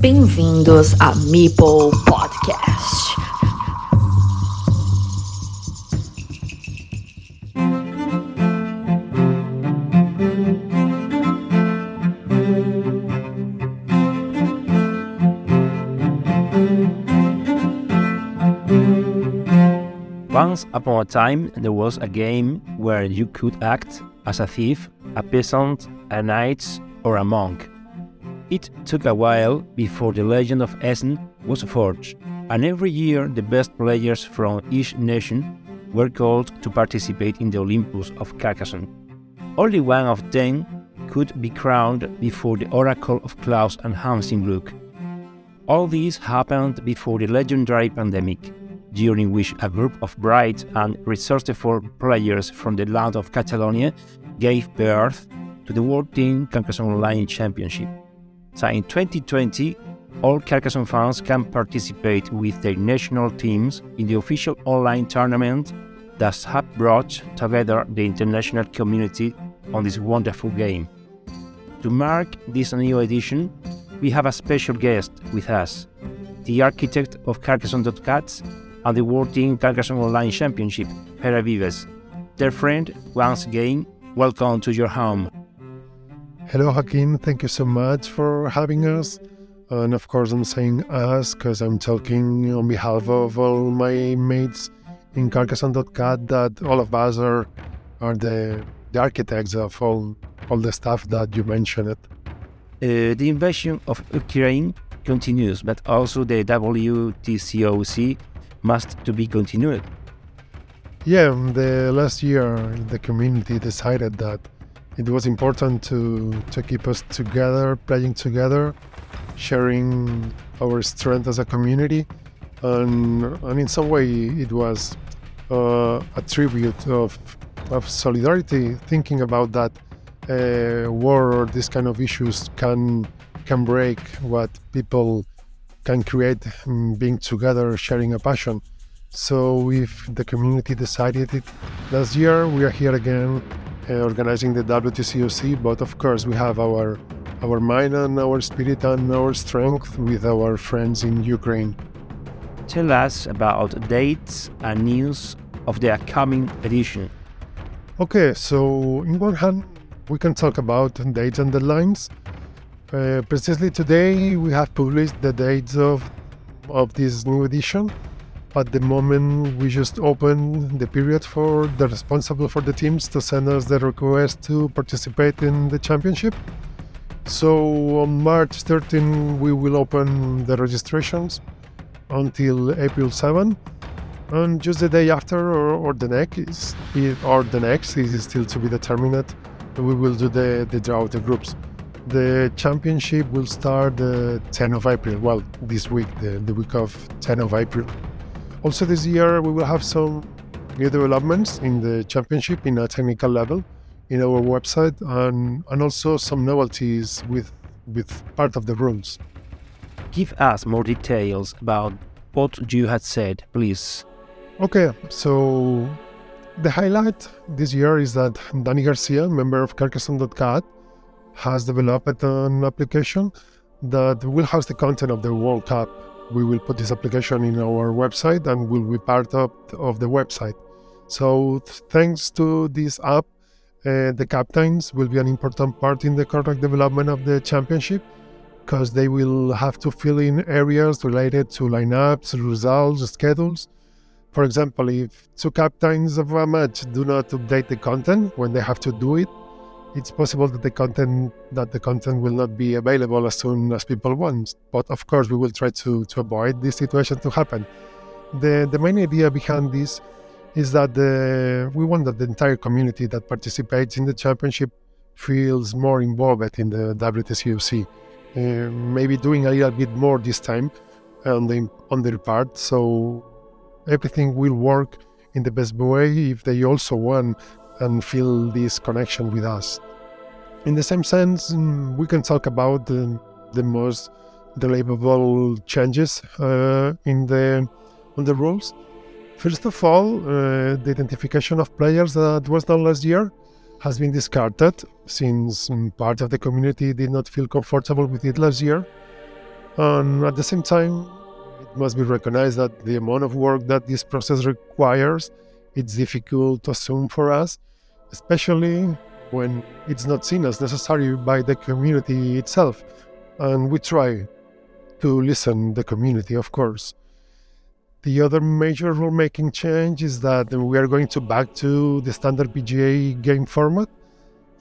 Bem-vindos a Meeple Podcast. Once upon a time, there was a game where you could act as a thief, a peasant, a knight, or a monk. It took a while before the legend of Essen was forged, and every year the best players from each nation were called to participate in the Olympus of Carcassonne. Only one of them could be crowned before the Oracle of Klaus and Hans im Glück. All this happened before the legendary pandemic, during which a group of bright and resourceful players from the land of Catalonia gave birth to the World Team Carcassonne Online Championship. So in 2020, all Carcassonne fans can participate with their national teams in the official online tournament that has brought together the international community on this wonderful game. To mark this new edition, we have a special guest with us, the architect of Carcassonne.cat and the World Team Carcassonne Online Championship, Pere Vives. Dear friend, once again, welcome to your home. Hello, Joaquin. Thank you so much for having us. And of course, I'm saying us because I'm talking on behalf of all my mates in Carcassonne.cat that all of us are, are the, the architects of all, all the stuff that you mentioned. Uh, the invasion of Ukraine continues, but also the WTCOC must to be continued. Yeah, the last year the community decided that it was important to to keep us together, playing together, sharing our strength as a community, and and in some way it was uh, a tribute of of solidarity, thinking about that uh, war or this kind of issues can can break what people can create being together, sharing a passion. So if the community decided it last year, we are here again organizing the WTCOC. But of course, we have our our mind and our spirit and our strength with our friends in Ukraine. Tell us about dates and news of the upcoming edition. Okay, so in one hand, we can talk about dates and deadlines. Uh, precisely today, we have published the dates of of this new edition. At the moment, we just opened the period for the responsible for the teams to send us the request to participate in the championship. So on March 13, we will open the registrations until April 7, and just the day after or, or the next, or the next is still to be determined. We will do the the draw of the groups. The championship will start the 10th of April. Well, this week, the, the week of 10th of April. Also, this year we will have some new developments in the championship in a technical level in our website and, and also some novelties with with part of the rules. Give us more details about what you had said, please. Okay, so the highlight this year is that Danny Garcia, member of Carcassonne.cat, has developed an application that will house the content of the World Cup. We will put this application in our website and will be part of, of the website. So, thanks to this app, uh, the captains will be an important part in the correct development of the championship because they will have to fill in areas related to lineups, results, schedules. For example, if two captains of a match do not update the content when they have to do it, it's possible that the content that the content will not be available as soon as people want. But of course, we will try to, to avoid this situation to happen. The the main idea behind this is that the, we want that the entire community that participates in the championship feels more involved in the WTCOC. Uh, maybe doing a little bit more this time on the on their part, so everything will work in the best way if they also want and feel this connection with us. In the same sense, mm, we can talk about the, the most deliverable changes uh, in the on the rules. First of all, uh, the identification of players that was done last year has been discarded since mm, part of the community did not feel comfortable with it last year. And at the same time, it must be recognized that the amount of work that this process requires, it's difficult to assume for us, especially when it's not seen as necessary by the community itself. And we try to listen the community, of course. The other major rule-making change is that we are going to back to the standard BGA game format.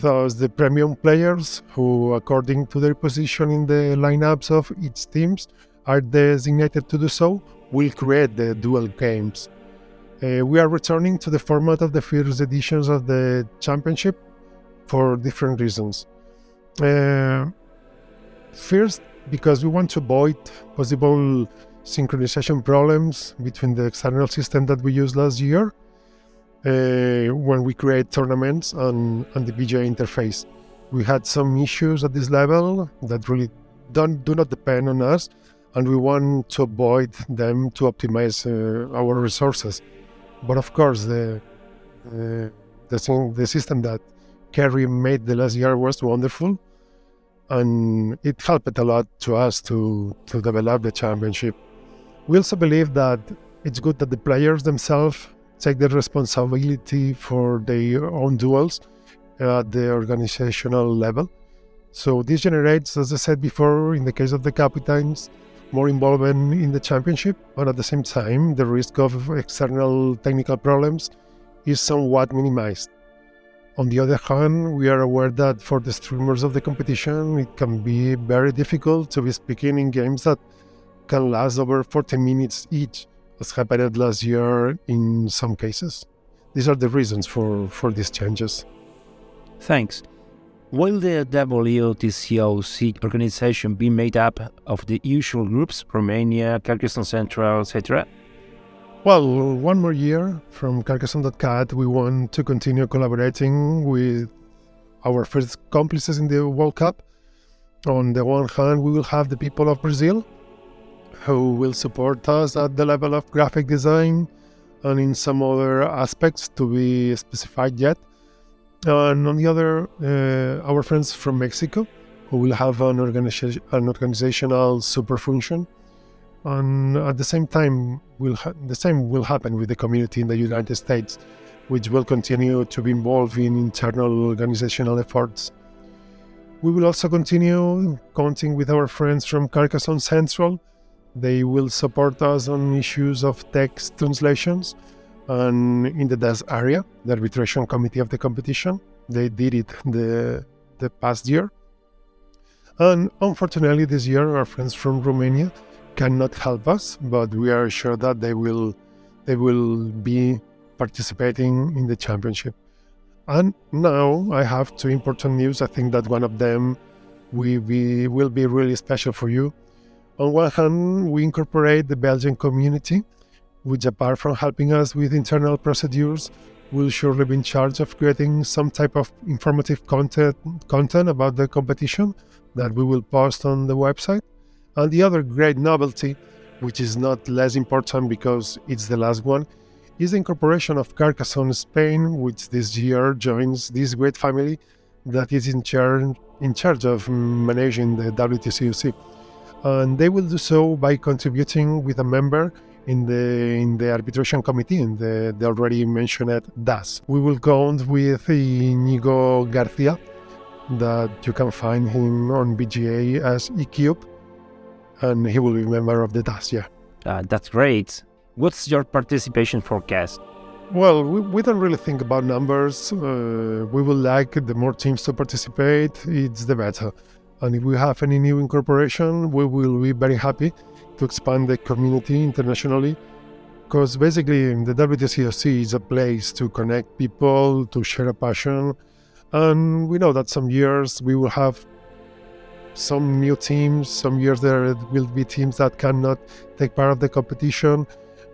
Thus, the premium players, who according to their position in the lineups of each teams are designated to do so, will create the duel games. Uh, we are returning to the format of the first editions of the championship for different reasons. Uh, first, because we want to avoid possible synchronization problems between the external system that we used last year uh, when we create tournaments and, and the BGA interface. We had some issues at this level that really don't do not depend on us, and we want to avoid them to optimize uh, our resources. But of course, the the, the system that Kerry made the last year was wonderful, and it helped a lot to us to to develop the championship. We also believe that it's good that the players themselves take the responsibility for their own duels at the organizational level. So this generates, as I said before, in the case of the captains, more involvement in the championship, but at the same time, the risk of external technical problems is somewhat minimized. On the other hand, we are aware that for the streamers of the competition, it can be very difficult to be speaking in games that can last over 40 minutes each, as happened last year in some cases. These are the reasons for, for these changes. Thanks. Will the WTCOC organization be made up of the usual groups, Romania, Carcassonne Central, etc.? Well, one more year from Carcassonne.cat, we want to continue collaborating with our first accomplices in the World Cup. On the one hand, we will have the people of Brazil, who will support us at the level of graphic design and in some other aspects to be specified yet. And on the other, uh, our friends from Mexico, who will have an, an organizational super function. And at the same time, will ha- the same will happen with the community in the United States, which will continue to be involved in internal organizational efforts. We will also continue counting with our friends from Carcassonne Central, they will support us on issues of text translations and in the DAS area, the arbitration committee of the competition. They did it the, the past year. And unfortunately, this year, our friends from Romania cannot help us, but we are sure that they will, they will be participating in the championship. And now I have two important news. I think that one of them will be, will be really special for you. On one hand, we incorporate the Belgian community, which, apart from helping us with internal procedures, will surely be in charge of creating some type of informative content, content about the competition that we will post on the website. And the other great novelty, which is not less important because it's the last one, is the incorporation of Carcassonne Spain, which this year joins this great family that is in charge, in charge of managing the WTCOC and they will do so by contributing with a member in the in the arbitration committee in the, the already mentioned DAS. We will count with Inigo Garcia, that you can find him on BGA as eCube, and he will be a member of the DAS. Yeah, uh, that's great. What's your participation forecast? Well, we, we don't really think about numbers. Uh, we would like the more teams to participate, it's the better. And if we have any new incorporation, we will be very happy to expand the community internationally. Because basically, the WTCOC is a place to connect people, to share a passion. And we know that some years we will have some new teams, some years there will be teams that cannot take part of the competition.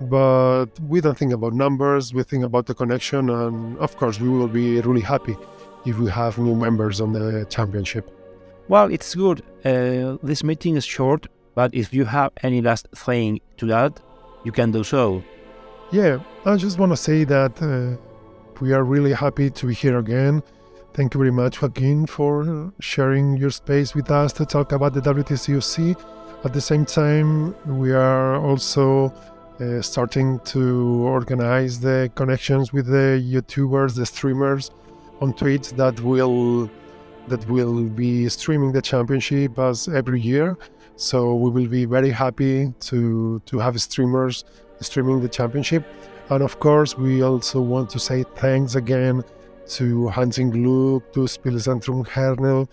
But we don't think about numbers, we think about the connection. And of course, we will be really happy if we have new members on the championship. Well, it's good. Uh, this meeting is short, but if you have any last thing to add, you can do so. Yeah, I just want to say that uh, we are really happy to be here again. Thank you very much, Joaquin, for sharing your space with us to talk about the WTCOC At the same time, we are also uh, starting to organize the connections with the YouTubers, the streamers on Twitch that will that will be streaming the championship as every year. So we will be very happy to to have streamers streaming the championship. And of course, we also want to say thanks again to Hunting Loop, to Spielzentrum Hernel,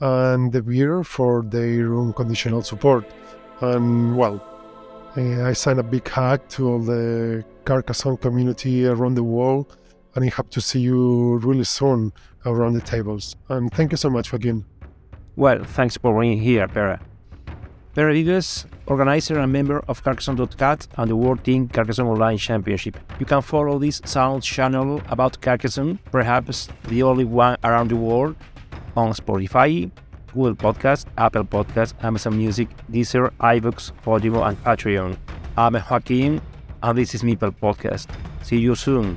and the beer for their unconditional support. And well, eh, I send a big hug to all the Carcassonne community around the world, and I hope to see you really soon around the tables. And thank you so much, Joaquin. Well, thanks for being here, Pere. Pere Vives, organizer and member of Carcassonne.cat and the World Team Carcassonne Online Championship. You can follow this sound channel about Carcassonne, perhaps the only one around the world, on Spotify, Google Podcast, Apple Podcast, Amazon Music, Deezer, iVoox, Podimo, and Patreon. I'm Joaquin, and this is Meeple Podcast. See you soon.